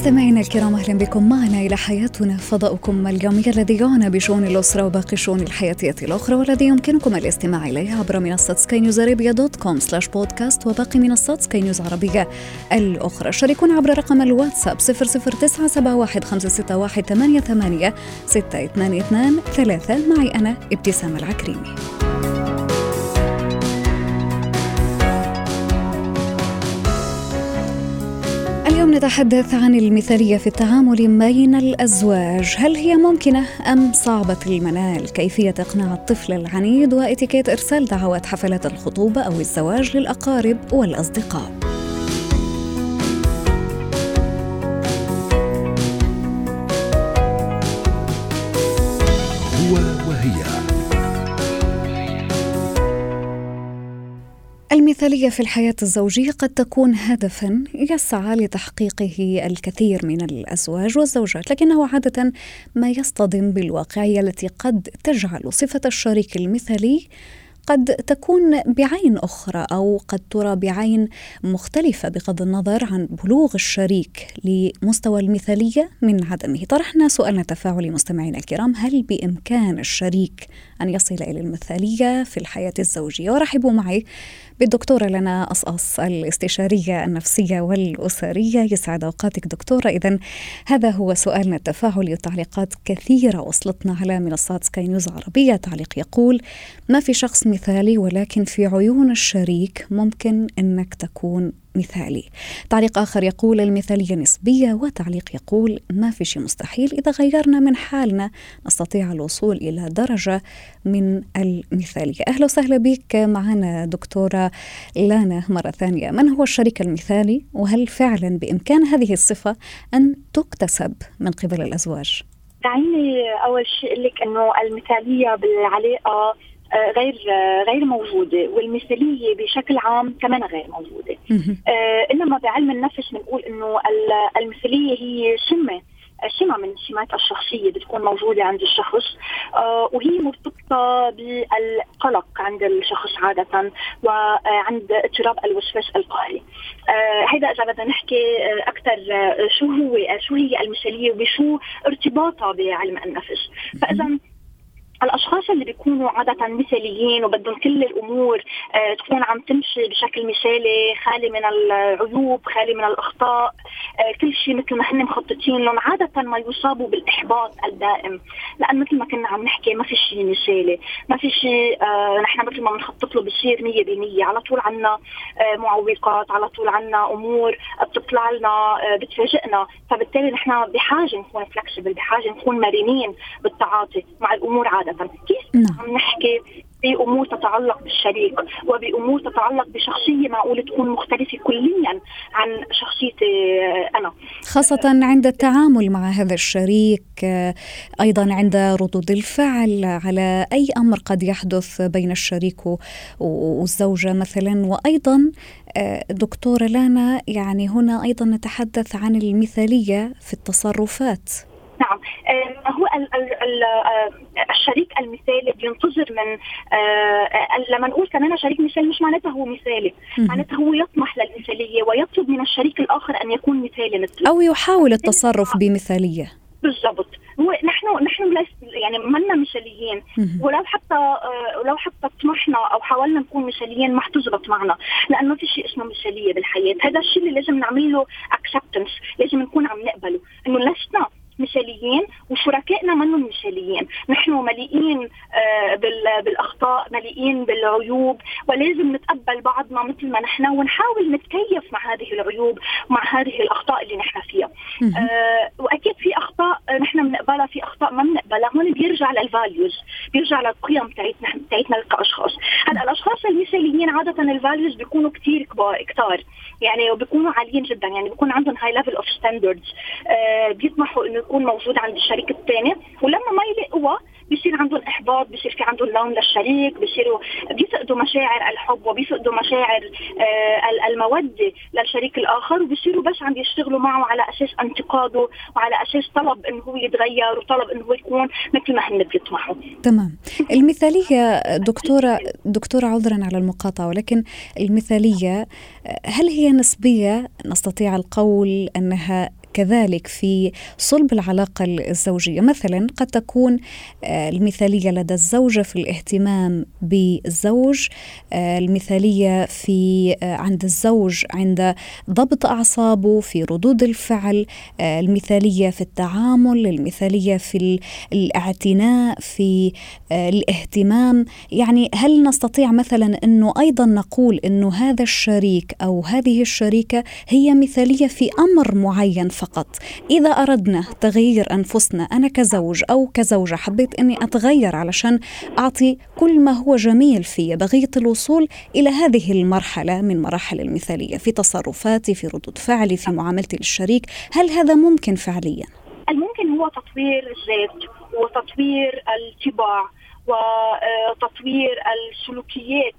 مستمعينا الكرام أهلا بكم. معنا إلى حياتنا فضاؤكم اليومي الذي يعنى بشؤون الأسرة وباقي الشؤون الحياتيه الأخرى والذي يمكنكم الاستماع اليه عبر منصة Sky News Arabia dot com slash podcast وباقي منصات سكاي نيوز عربيه الأخرى. شاركونا عبر رقم الواتساب 00971 622 3 معي أنا ابتسام العكريمي. اليوم نتحدث عن المثالية في التعامل بين الأزواج. هل هي ممكنة أم صعبة المنال؟ كيفية إقناع الطفل العنيد وإتيكيت إرسال دعوات حفلات الخطوبة أو الزواج للأقارب والأصدقاء. المثالية في الحياة الزوجية قد تكون هدفا يسعى لتحقيقه الكثير من الأزواج والزوجات لكنه عادة ما يصطدم بالواقعية التي قد تجعل صفة الشريك المثالي قد تكون بعين أخرى أو قد ترى بعين مختلفة بغض النظر عن بلوغ الشريك لمستوى المثالية من عدمه. طرحنا سؤالنا التفاعلي مستمعينا الكرام هل بإمكان الشريك أن يصل إلى المثالية في الحياة الزوجية؟ ورحبوا معي بالدكتورة لنا أصأص الاستشارية النفسية والأسرية. يسعد أوقاتك دكتورة. إذا هذا هو سؤالنا. التفاعلي وتعليقات كثيرة وصلتنا على منصات سكاي نيوز عربية. تعليق يقول ما في شخص مثالي ولكن في عيون الشريك ممكن أنك تكون مثالي. تعليق آخر يقول المثالية نسبية وتعليق يقول ما في شيء مستحيل إذا غيرنا من حالنا. نستطيع الوصول إلى درجة من المثالية. أهلا وسهلا بك. معنا دكتورة لانا مرة ثانية. من هو الشريك المثالي؟ وهل فعلا بإمكان هذه الصفة أن تكتسب من قبل الأزواج؟ دعيني أول شيء لك إنه المثالية بالعلاقة آه، غير آه، غير موجودة والمثالية بشكل عام كمان غير موجودة. آه، إنما بعلم النفس بنقول إنه ال- المثالية هي سمه سمة من سمات الشخصية بتكون موجودة عند الشخص آه، وهي مرتبطة بالقلق عند الشخص عادة وعند اضطراب الوسواس القهري. آه، هيدا إذا بدنا نحكي أكثر شو هو شو هي المثالية وبشو ارتباطها بعلم النفس. فإذا الأشخاص اللي بيكونوا عادة مثاليين وبدهم كل الأمور آه تكون عم تمشي بشكل مثالي خالي من العيوب خالي من الأخطاء آه كل شيء مثل ما هن مخططين لهم عادة ما يصابوا بالإحباط الدائم. لأن مثل ما كنا عم نحكي ما في شيء مثالي ما في شيء آه نحن مثل ما بنخطط له بصير 100% على طول عنا معوقات على طول عنا أمور بتطلع لنا بتفاجئنا. فبالتالي نحن بحاجة نكون فلكسبل بحاجة نكون مرنين بالتعاطي مع الأمور عادة. كيف نعم. عم نحكي بأمور تتعلق بالشريك وبأمور تتعلق بشخصية معقول تكون مختلفة كليا عن شخصيتي أنا. خاصة عند التعامل مع هذا الشريك آه، أيضا عند ردود الفعل على أي أمر قد يحدث بين الشريك و- والزوجة مثلا؟ وأيضا آه، دكتورة لانا يعني هنا أيضا نتحدث عن المثالية في التصرفات. نعم. آه، هو آه، الشريك المثالي بينتظر من آه، لما نقول كمان شريك مثالي مش معناتها هو مثالي. معناتها هو يطمح للمثالية ويطلب من الشريك الآخر أن يكون مثالي مثله. أو يحاول التصرف بمثالية. بالضبط. هو نحن نحن ليس يعني منا مثاليين. ولو حتى ولو حتى طمحنا أو حاولنا نكون مثاليين ما حتزبط معنا لأنه ما في شيء اسمه مثالية بالحياة. هذا الشيء اللي لازم نعمل له اكسبتنس لازم نكون عم نقبله. منهم مثاليين نحن مليئين آه، بال- بالأخطاء مليئين بالعيوب ولازم نتقبل بعضنا مثل ما نحن ونحاول نتكيف مع هذه العيوب ومع هذه الأخطاء اللي نحن فيها. آه، وأكيد في أخطاء نحن بنقبلها في أخطاء ما بنقبلها هون بيرجع لل values بيرجع للقيم بتاعتنا بتاعتنا كأشخاص. هلا الأشخاص المثاليين عادة ال values بيكونوا كثير كبار كتار يعني وبيكونوا عاليين جدا يعني بيكون عندهم high level of standards بيطمحوا إنه يكون موجود عند الشريك الثاني ولما ما يلاقوها بصير عندهم إحباط بصير في عندهم لوم للشريك بصيروا بيفقدوا مشاعر الحب وبيفقدوا مشاعر آه المودة للشريك الآخر وبصيروا بس عم يشتغلوا معه على أساس انتقاده وعلى أساس طلب إنه هو يتغير وطلب إنه هو يكون مثل ما هن بيطمحوا تمام. المثالية دكتوره دكتورة عذرا على المقاطعة ولكن المثالية هل هي نسبية نستطيع القول أنها كذلك في صلب العلاقة الزوجية. مثلا قد تكون آه، المثالية لدى الزوجة في الاهتمام بالزوج آه، المثالية في آه، عند الزوج عند ضبط أعصابه في ردود الفعل المثالية في التعامل المثالية في الاعتناء في الاهتمام. يعني هل نستطيع مثلا أنه أيضا نقول أنه هذا الشريك أو هذه الشريكة هي مثالية في أمر معين فقط. إذا أردنا تغيير أنفسنا أنا كزوج أو كزوجة حبيت أني أتغير علشان أعطي كل ما هو جميل في بغية الوصول إلى هذه المرحلة من مراحل المثالية في تصرفاتي في ردود فعلي في معاملتي للشريك. هل هذا ممكن فعليا؟ الممكن هو تطوير الذات وتطوير الطباع. وتطوير السلوكيات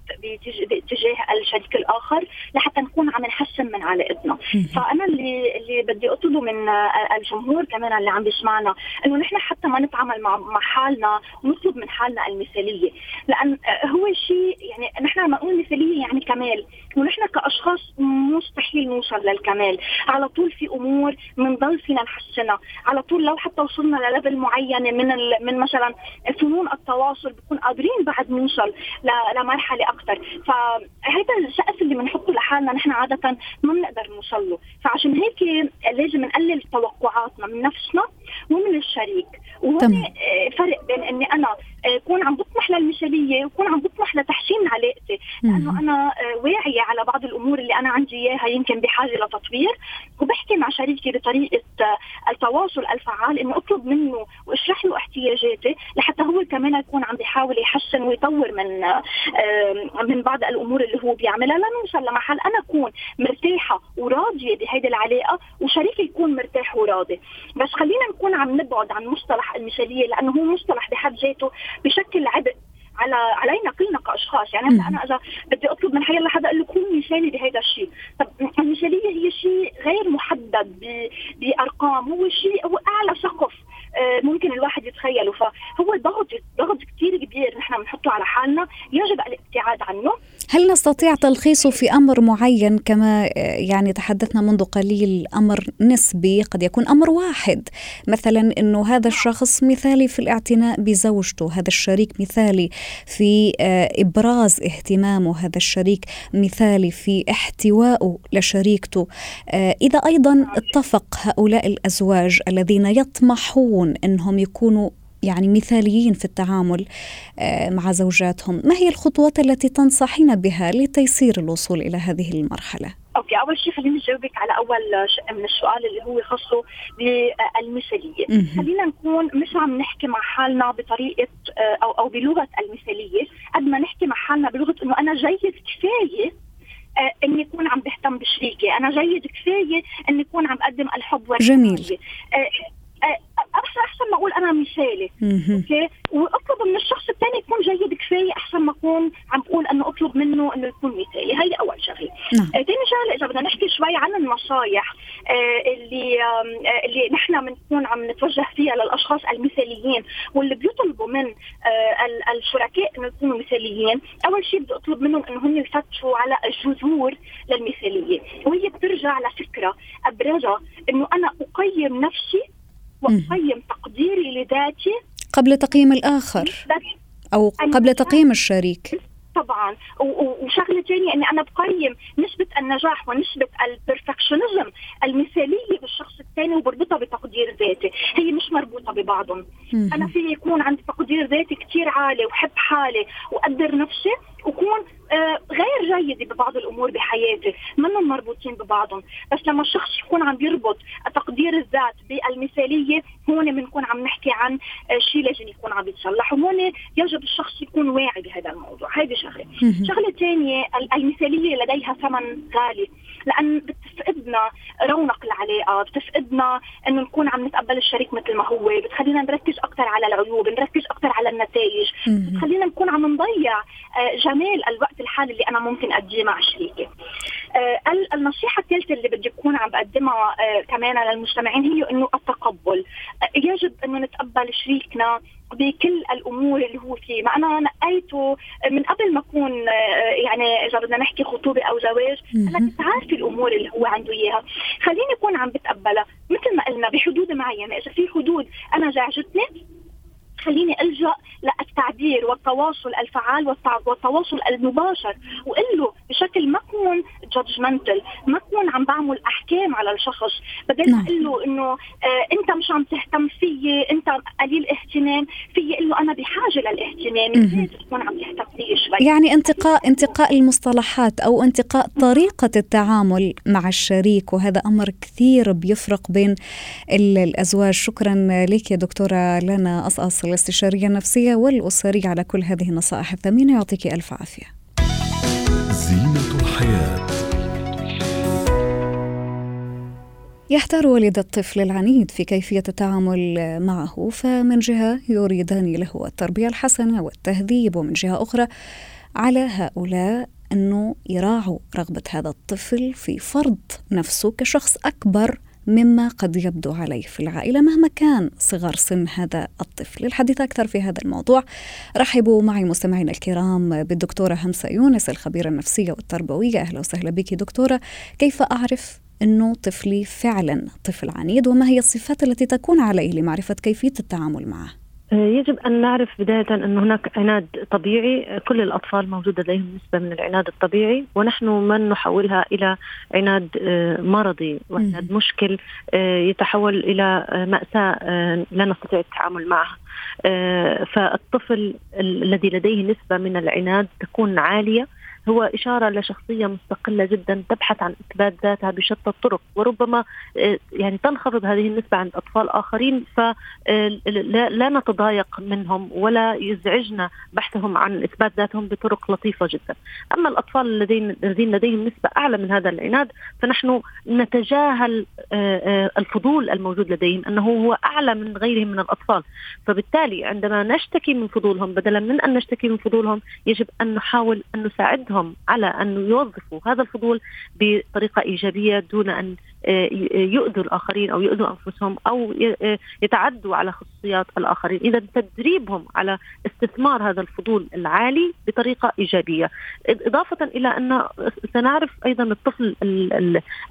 باتجاه الشريك الآخر لحتى نكون عم نحسن من علاقتنا. فأنا اللي اللي بدي أطلبه من الجمهور كمان اللي عم بيسمعنا إنه نحن حتى ما نتعامل مع مع حالنا ونطلب من حالنا المثالية. لأن هو شيء يعني نحن لما نقول مثالية يعني كمال. ونحن كأشخاص مستحيل نوصل للكمال. على طول في أمور بنضل فينا نحسنها. على طول لو حتى وصلنا لليفل معينه من من مثلا فنون التواصل بكون قادرين بعد نوصل لمرحلة أكثر. فهذا السقف اللي بنحطه لحالنا نحن عادة ما بنقدر نوصل له. فعشان هيك لازم نقلل توقعاتنا من نفسنا ومن الشريك. وهون فرق بين إني أنا اكون عم بطمح للمثالية وكون عم بطمح لتحسين علاقتي. لأنه أنا آه، بعض الأمور اللي أنا عندي إياها يمكن بحاجة لتطوير وبحكي مع شريكي بطريقة آه، التواصل الفعال إنه أطلب منه وأشرح له احتياجاتي لحتى هو كمان يكون عم بيحاول يحسن ويطور من آه، من بعض الأمور اللي هو بيعملها لنوصل لمحل أنا أكون مرتاحة وراضية بهيدي العلاقة وشريكي يكون مرتاح وراضي. بس خلينا نكون عم نبعد عن مصطلح المثالية لأنه هو مصطلح بحد ذاته بشكل عبء. على علينا كلنا كاشخاص يعني هلا أنا إذا بدي أطلب من حيلا حدا أقول له كون مثالي بهذا الشيء. طب المثالية هي شيء غير محدد بأرقام. هو شيء هو أعلى سقف آه، ممكن الواحد يتخيله. فهو ضغط ضغط كثير كبير نحن بنحطه على حالنا يجب الابتعاد عنه. هل نستطيع تلخيصه في أمر معين كما آه، يعني تحدثنا منذ قليل أمر نسبي قد يكون أمر واحد؟ مثلا إنه هذا الشخص مثالي في الاعتناء بزوجته هذا الشريك مثالي في آه، إبراز اهتمامه هذا الشريك مثالي في احتوائه لشريكته. إذا أيضا اتفق هؤلاء الأزواج الذين يطمحون إنهم يكونوا يعني مثاليين في التعامل آه، مع زوجاتهم. ما هي الخطوات التي تنصحين بها لتيسير الوصول إلى هذه المرحلة؟ أوكي أول شيء خليني أجاوبك على أول شق من السؤال اللي هو خاصه بالمثالية. خلينا نكون مش عم نحكي مع حالنا بطريقة آه، أو أو بلغة المثالية. قد ما نحكي مع حالنا بلغة إنه أنا جيد كفاية آه إني أكون عم بهتم بشريكي، أنا جيد كفاية إني أكون عم أقدم الحب جميل. آه احسن أحسن ما أقول أنا مثالي. أوكي؟ وأطلب من الشخص الثاني يكون جيد كفاية أحسن ما أكون عم بقول إنه أطلب منه إنه يكون مثالي. هي أول شغلة. نعم. ثاني شغلة إذا بدنا نحكي شوي عن النصائح آه اللي آه اللي نحن بنكون عم نتوجه فيها للأشخاص المثاليين واللي بيطلبوا من آه الشركاء إنه يكونوا مثاليين. أول شيء بدي أطلب منهم إنه هم يفتشوا على الجذور للمثاليه وهي بترجع لفكرة أبرزها إنه أنا أقيم نفسي واقيم تقديري لذاتي قبل تقييم الآخر. أو قبل تقييم الشريك. طبعا. وشغلة ثانية إني أنا بقيم نسبة النجاح ونسبة البرفكشنزم المثالية بالشخص الثاني وبربطها بتقدير ذاتي. هي مش مربوطة ببعضهم. أنا في يكون عندي تقدير ذاتي كثير عالي وحب حالي وقدر نفسي وكون غير جيدة ببعض الأمور بحياتي. منهم مربوطين ببعضهم. بس لما الشخص يكون عم يربط تقدير الذات بالمثالية هون بنكون عم نحكي عن آه، شيء لازم يكون عم يتصلح. وهون يجب الشخص يكون واعي بهذا الموضوع. هذه شغلة. شغلة ثانية المثالية لديها ثمن غالي. لأن بتفقد بتفقدنا رونق العلاقة بتفقدنا إنه نكون عم نتقبل الشريك مثل ما هو بتخلينا نركز أكثر على العيوب نركز أكثر على النتائج بتخلينا نكون عم نضيع آه، جمال الوقت الحالي اللي أنا ممكن أديه مع شريكي. آه، النصيحة الثالثة اللي بدي أكون عم بقدمها آه، كمان للمستمعين هي إنه التقبل. يجب إنه نتقبل شريكنا بكل الأمور اللي هو فيه. مع أنا نقيته من قبل ما أكون يعني إذا بدنا نحكي خطوبة أو زواج أنا كنت عارفة الأمور اللي هو عنده إياها. خليني أكون عم بتقبلها. مثل ما قلنا بحدود معينة. إذا في حدود أنا زعجتني خليني ألجأ للتعبير والتواصل الفعال والتواصل المباشر واقول له بشكل ما اكون جادجمنتال ما اكون عم بعمل أحكام على الشخص. بدل ما نعم. أقول له إنه آه أنت مش عم تهتم فيي أنت قليل اهتمام فيي أقول له أنا بحاجة للاهتمام تكون عم تهتم فيي شوي. يعني انتقاء انتقاء المصطلحات أو انتقاء طريقة التعامل مع الشريك وهذا أمر كثير بيفرق بين الأزواج. شكرا لك يا دكتورة لنا قصقص الاستشاريه النفسية والاسريه على كل هذه النصائح الثمينة. يعطيك ألف عافية. زينة الحياة. يحتار والد الطفل العنيد في كيفية التعامل معه فمن جهة يريدان له التربية الحسنة والتهذيب ومن جهة أخرى على هؤلاء أنه يراعوا رغبة هذا الطفل في فرض نفسه كشخص أكبر مما قد يبدو عليه في العائلة مهما كان صغر سن هذا الطفل. للحديث أكثر في هذا الموضوع. رحبوا معي مستمعينا الكرام بالدكتورة همسة يونس الخبيرة النفسية والتربوية. أهلا وسهلا بك دكتورة. كيف أعرف أنه طفلي فعلا طفل عنيد؟ وما هي الصفات التي تكون عليه لمعرفة كيفية التعامل معه؟ يجب أن نعرف بداية أن هناك عناد طبيعي كل الأطفال موجود لديهم نسبة من العناد الطبيعي ونحن من نحولها إلى عناد آه، مرضي وعناد مشكل آه، يتحول إلى آه، مأساة لا نستطيع التعامل معها. فالطفل الذي لديه نسبة من العناد تكون عالية هو إشارة لشخصية مستقلة جدا تبحث عن إثبات ذاتها بشتى الطرق وربما آه، يعني تنخفض هذه النسبة عند أطفال آخرين فلا آه، نتضايق منهم ولا يزعجنا بحثهم عن إثبات ذاتهم بطرق لطيفة جدا. أما الأطفال الذين لديهم نسبة أعلى من هذا العناد فنحن نتجاهل آه، الفضول الموجود لديهم أنه هو أعلى من غيرهم من الأطفال. فبالتالي عندما نشتكي من فضولهم بدلا من أن نشتكي من فضولهم يجب أن نحاول أن نساعدهم نساعدهم على أن يوظفوا هذا الفضول بطريقة إيجابية دون أن يؤذوا الآخرين أو يؤذوا أنفسهم أو آه، يتعدوا على خصوصيات الآخرين. إذا تدريبهم على استثمار هذا الفضول العالي بطريقة إيجابية. إضافة إلى أن سنعرف أيضا الطفل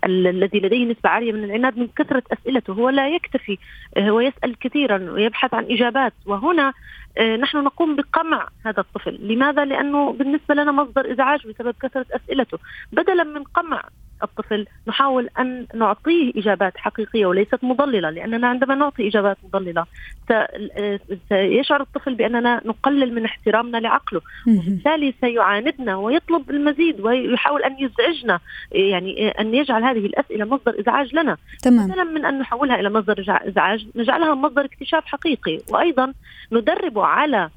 الذي لديه نسبة عالية من العناد من كثرة أسئلته. هو لا يكتفي آه، هو يسأل كثيرا ويبحث عن إجابات. وهنا نحن نقوم بقمع هذا الطفل. لماذا؟ لأنه بالنسبة لنا مصدر إزعاج بسبب كثرة أسئلته. بدلا من قمع الطفل نحاول أن نعطيه إجابات حقيقية وليست مضللة لأننا عندما نعطي إجابات مضللة سيشعر الطفل بأننا نقلل من احترامنا لعقله. وبالتالي سيعاندنا ويطلب المزيد ويحاول أن يزعجنا يعني أن يجعل هذه الأسئلة مصدر إزعاج لنا. تمام. بدلا من أن نحولها إلى مصدر إزعاج نجعلها مصدر اكتشاف حقيقي. وأيضا ندربه على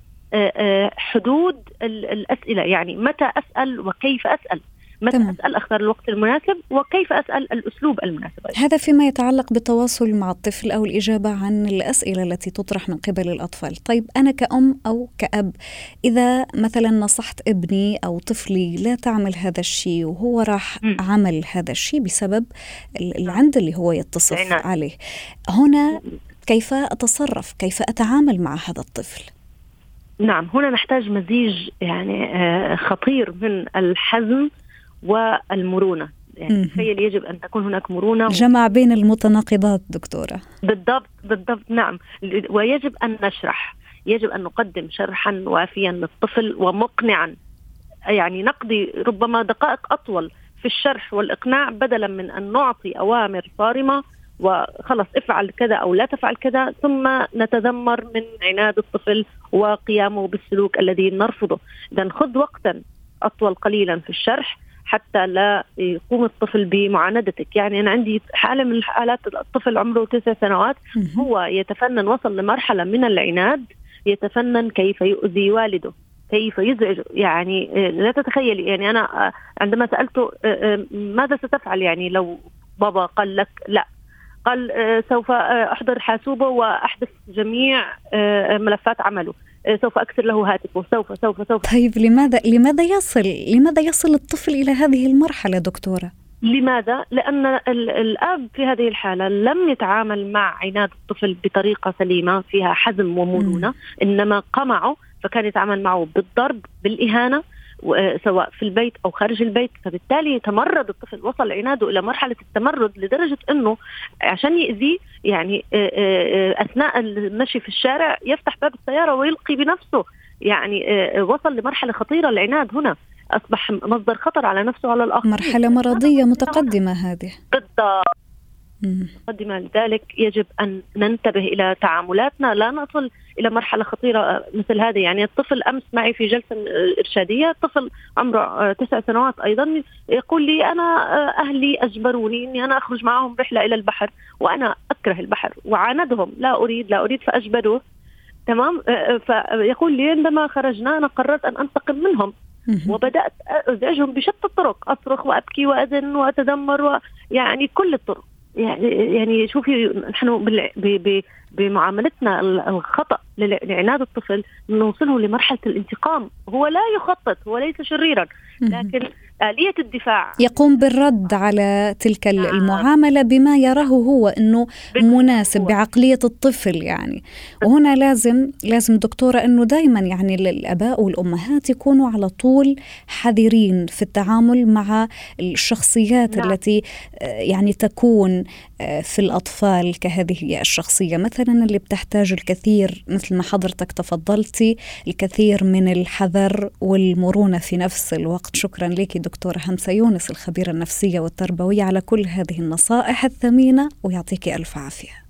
حدود الأسئلة يعني متى أسأل وكيف أسأل. متى تمام. أسأل اختار الوقت المناسب وكيف أسأل الأسلوب المناسب هذا فيما يتعلق بالتواصل مع الطفل أو الإجابة عن الأسئلة التي تطرح من قبل الأطفال طيب أنا كأم أو كأب إذا مثلا نصحت ابني أو طفلي لا تعمل هذا الشيء وهو راح م. عمل هذا الشيء بسبب العند اللي هو يتصف عنا. عليه هنا كيف أتصرف كيف أتعامل مع هذا الطفل نعم هنا نحتاج مزيج يعني آه، خطير من الحزم والمرونة. يعني تخيل يجب أن تكون هناك مرونة جمع بين المتناقضات دكتورة. بالضبط بالضبط نعم. ويجب أن نشرح. يجب أن نقدم شرحا وافيا للطفل ومقنعا. يعني نقضي ربما دقائق أطول في الشرح والإقناع بدلا من أن نعطي أوامر صارمة وخلص افعل كذا أو لا تفعل كذا ثم نتذمر من عناد الطفل وقيامه بالسلوك الذي نرفضه. اذا خذ وقتا أطول قليلا في الشرح. حتى لا يقوم الطفل بمعاندتك. يعني أنا عندي حالة من الحالات الطفل عمره تسع سنوات هو يتفنن وصل لمرحلة من العناد يتفنن كيف يؤذي والده كيف يزعج. يعني لا تتخيل يعني أنا عندما سألته ماذا ستفعل؟ يعني لو بابا قال لك لا. قال آه، سوف آه، أحضر حاسوبة واحذف جميع آه، ملفات عمله. سوف أكسر له هاتفه. سوف سوف سوف. طيب لماذا لماذا يصل لماذا يصل الطفل إلى هذه المرحلة دكتورة؟ لماذا؟ لأن الأب في هذه الحالة لم يتعامل مع عناد الطفل بطريقة سليمة فيها حزم ومرونة. إنما قمعه فكان يتعامل معه بالضرب بالإهانة سواء في البيت أو خارج البيت. فبالتالي تمرد الطفل وصل عناده إلى مرحلة التمرد لدرجة إنه عشان يأذيه يعني أثناء المشي في الشارع يفتح باب السيارة ويلقي بنفسه. يعني وصل لمرحلة خطيرة العناد هنا. أصبح مصدر خطر على نفسه وعلى الآخرين. مرحلة مرضية متقدمة هذه. بالضبط. مقدمة لذلك يجب أن ننتبه إلى تعاملاتنا. لا نصل إلى مرحلة خطيرة مثل هذه. يعني الطفل أمس معي في جلسة إرشادية. طفل عمره تسع سنوات أيضا. يقول لي أنا أهلي أجبروني أني أنا أخرج معهم رحلة إلى البحر وأنا أكره البحر وعاندهم. لا أريد لا أريد فأجبروه. تمام؟ فيقول لي عندما خرجنا أنا قررت أن أنتقم منهم. وبدأت أزعجهم بشتى الطرق أصرخ وأبكي وأذن وأتذمر ويعني كل الطرق. يعني يعني شوفي نحن بمعاملتنا الخطأ لعناد الطفل نوصله لمرحلة الانتقام. هو لا يخطط هو ليس شريرا. لكن آلية الدفاع. يقوم بالرد على تلك نعم. المعاملة بما يراه هو أنه مناسب بعقلية الطفل يعني. وهنا لازم لازم دكتورة أنه دائما يعني الآباء والأمهات يكونوا على طول حذرين في التعامل مع الشخصيات نعم. التي آه، يعني تكون آه، في الأطفال كهذه الشخصية. مثلا اللي بتحتاج الكثير مثل ما حضرتك تفضلتي الكثير من الحذر والمرونة في نفس الوقت. شكرا لك دكتورة همسة يونس الخبيرة النفسية والتربوية على كل هذه النصائح الثمينة ويعطيك ألف عافية.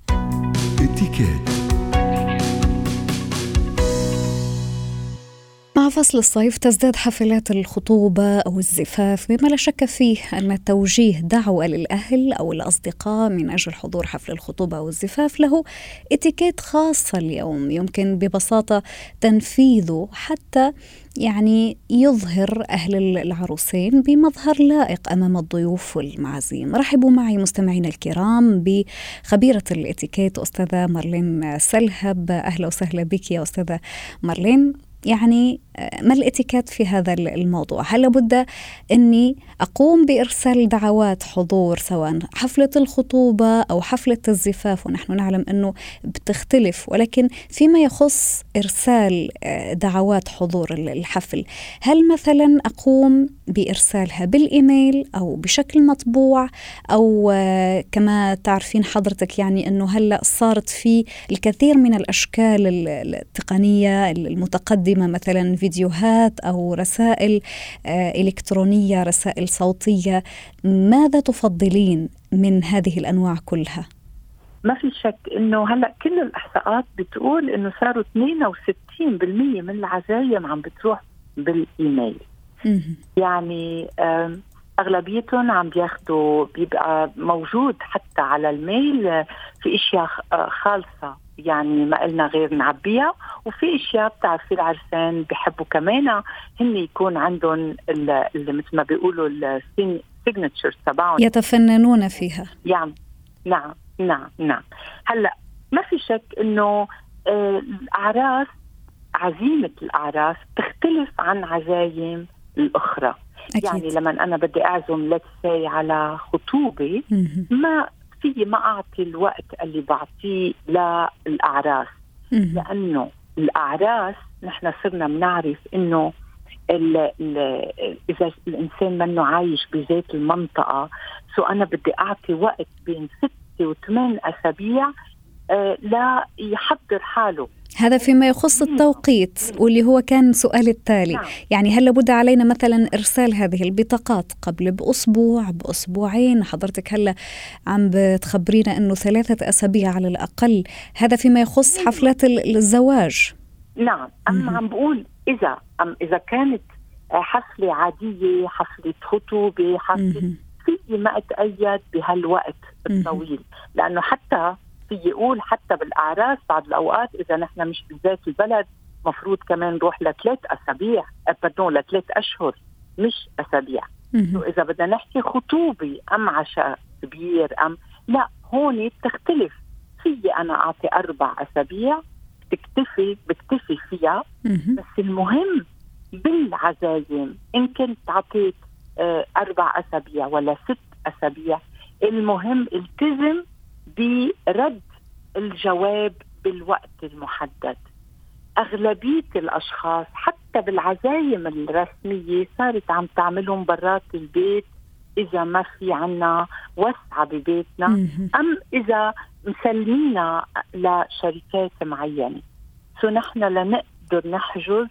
مع فصل الصيف تزداد حفلات الخطوبة أو الزفاف بما لا شك فيه أن توجيه دعوة للأهل أو الأصدقاء من أجل حضور حفل الخطوبة أو الزفاف له اتيكيت خاصة اليوم. يمكن ببساطة تنفيذه حتى يعني يظهر أهل العروسين بمظهر لائق أمام الضيوف والمعازيم. رحبوا معي مستمعينا الكرام بخبيرة الاتيكيت أستاذة مارلين سلهب. أهلا وسهلا بك يا أستاذة مارلين. يعني ما الاتيكيت في هذا الموضوع؟ هل لابد أني أقوم بإرسال دعوات حضور سواء حفلة الخطوبة أو حفلة الزفاف؟ ونحن نعلم أنه بتختلف ولكن فيما يخص إرسال آه، دعوات حضور الحفل هل مثلا أقوم بإرسالها بالإيميل أو بشكل مطبوع؟ أو آه، كما تعرفين حضرتك يعني أنه هلأ صارت في الكثير من الأشكال التقنية المتقدمة مثلا فيديوهات أو رسائل آه، إلكترونية رسائل صوتية ماذا تفضلين من هذه الأنواع كلها؟ ما في شك إنه هلأ كل الإحصاءات بتقول إنه صاروا 62% من العزايم عم بتروح بالإيميل. يعني أغلبيتهم عم بياخذوا بيبقى موجود حتى على الميل في أشياء آه، خالصة. يعني ما قلنا غير نعبيها. وفي أشياء بتعرفي العرسان بحبوا كمان هن يكون عندهم اللي مثل ما بيقولوا السيجنتشر تبعهم. يتفننون فيها. يعني نعم نعم نعم. هلأ ما في شك إنه آه، الأعراس عزيمة الأعراس تختلف عن عزايم الأخرى. أكيد. يعني لما أنا بدي أعزم لتسي على خطوبة ما في ما أعطي الوقت اللي بعطيه للأعراس. لأنه الأعراس نحن صرنا بنعرف إنه ال ال إذا الإنسان منه عايش بذات المنطقة سو أنا بدي أعطي وقت بين ستة وثمان أسابيع لا يحضر حاله. هذا فيما يخص التوقيت واللي هو كان سؤال التالي. نعم. يعني هل لابد علينا مثلا إرسال هذه البطاقات قبل بأسبوع بأسبوعين؟ حضرتك هلأ عم بتخبرينا أنه ثلاثة أسابيع على الأقل. هذا فيما يخص. حفلات الزواج. نعم. أما عم بقول إذا أم إذا كانت حفلة عادية حفلة خطوبة حفلة في ما أتأيد بهالوقت الطويل. لأنه حتى في يقول حتى بالأعراس بعض الأوقات إذا نحن مش بذات البلد مفروض كمان نروح لثلاث أسابيع بدون لثلاث أشهر مش أسابيع. واذا بدنا نحكي خطوبة أم عشاء كبير أم لا هون بتختلف. في أنا أعطي أربع أسابيع بتكتفي بكتفي فيها. بس المهم بالعزايم إن كنت أعطيت آه، أربع أسابيع ولا ست أسابيع المهم التزم برد الجواب بالوقت المحدد. أغلبية الأشخاص حتى بالعزايم الرسمية صارت عم تعملهم برات البيت إذا ما في عنا وسعة ببيتنا أم إذا مسلمينا لشركات معينة. سو نحن لنقدر نحجز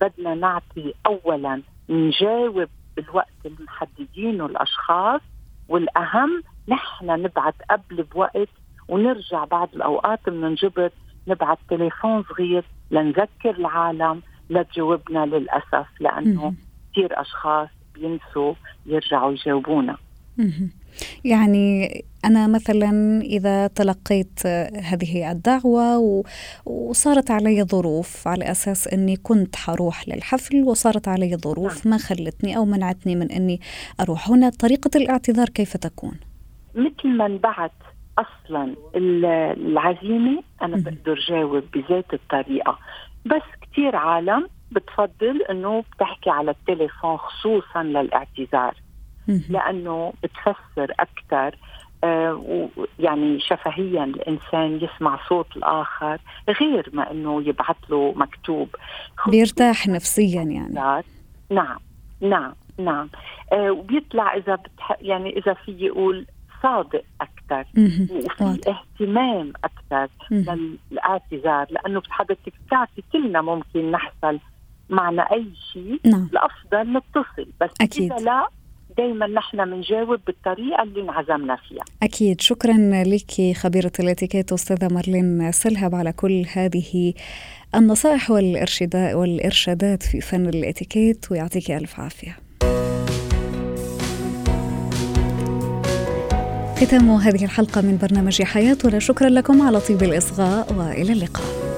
بدنا نعطي أولا نجاوب بالوقت المحددينه الأشخاص والأهم نحن نبعث قبل بوقت ونرجع بعض الأوقات بننجبر نبعث تليفون صغير لنذكر العالم لا تجاوبنا للأسف لأنه كثير أشخاص بينسوا يرجعوا يجاوبونا يعني أنا مثلا إذا تلقيت هذه الدعوة وصارت علي ظروف على أساس أني كنت حروح للحفل وصارت علي ظروف نعم. ما خلتني أو منعتني من أني أروح هنا طريقة الاعتذار كيف تكون؟ مثل ما انبعت أصلا العزيمة أنا بقدر جاوب بذات الطريقة. بس كثير عالم بتفضل إنه بتحكي على التليفون خصوصا للاعتذار. لأنه بتفسر أكثر آه يعني شفهيا الإنسان يسمع صوت الآخر غير ما إنه يبعث له مكتوب. بيرتاح نفسيا يعني. نعم نعم نعم. آه وبيطلع إذا بتح... يعني إذا في يقول صادق أكثر. وفي اهتمام أكثر للاعتذار لأنه حضرتك بتعرفي كلنا ممكن نحصل معنا أي شيء نعم. الافضل نتصل. بس أكيد. إذا لا دائما نحن بنجاوب بالطريقة اللي انعزمنا فيها. أكيد. شكرا لك خبيرة الاتيكيت أستاذة مارلين سلهب على كل هذه النصائح والإرشادات في فن الاتيكيت ويعطيك ألف عافية. ختام هذه الحلقة من برنامج حياتنا. شكرا لكم على طيب الإصغاء وإلى اللقاء.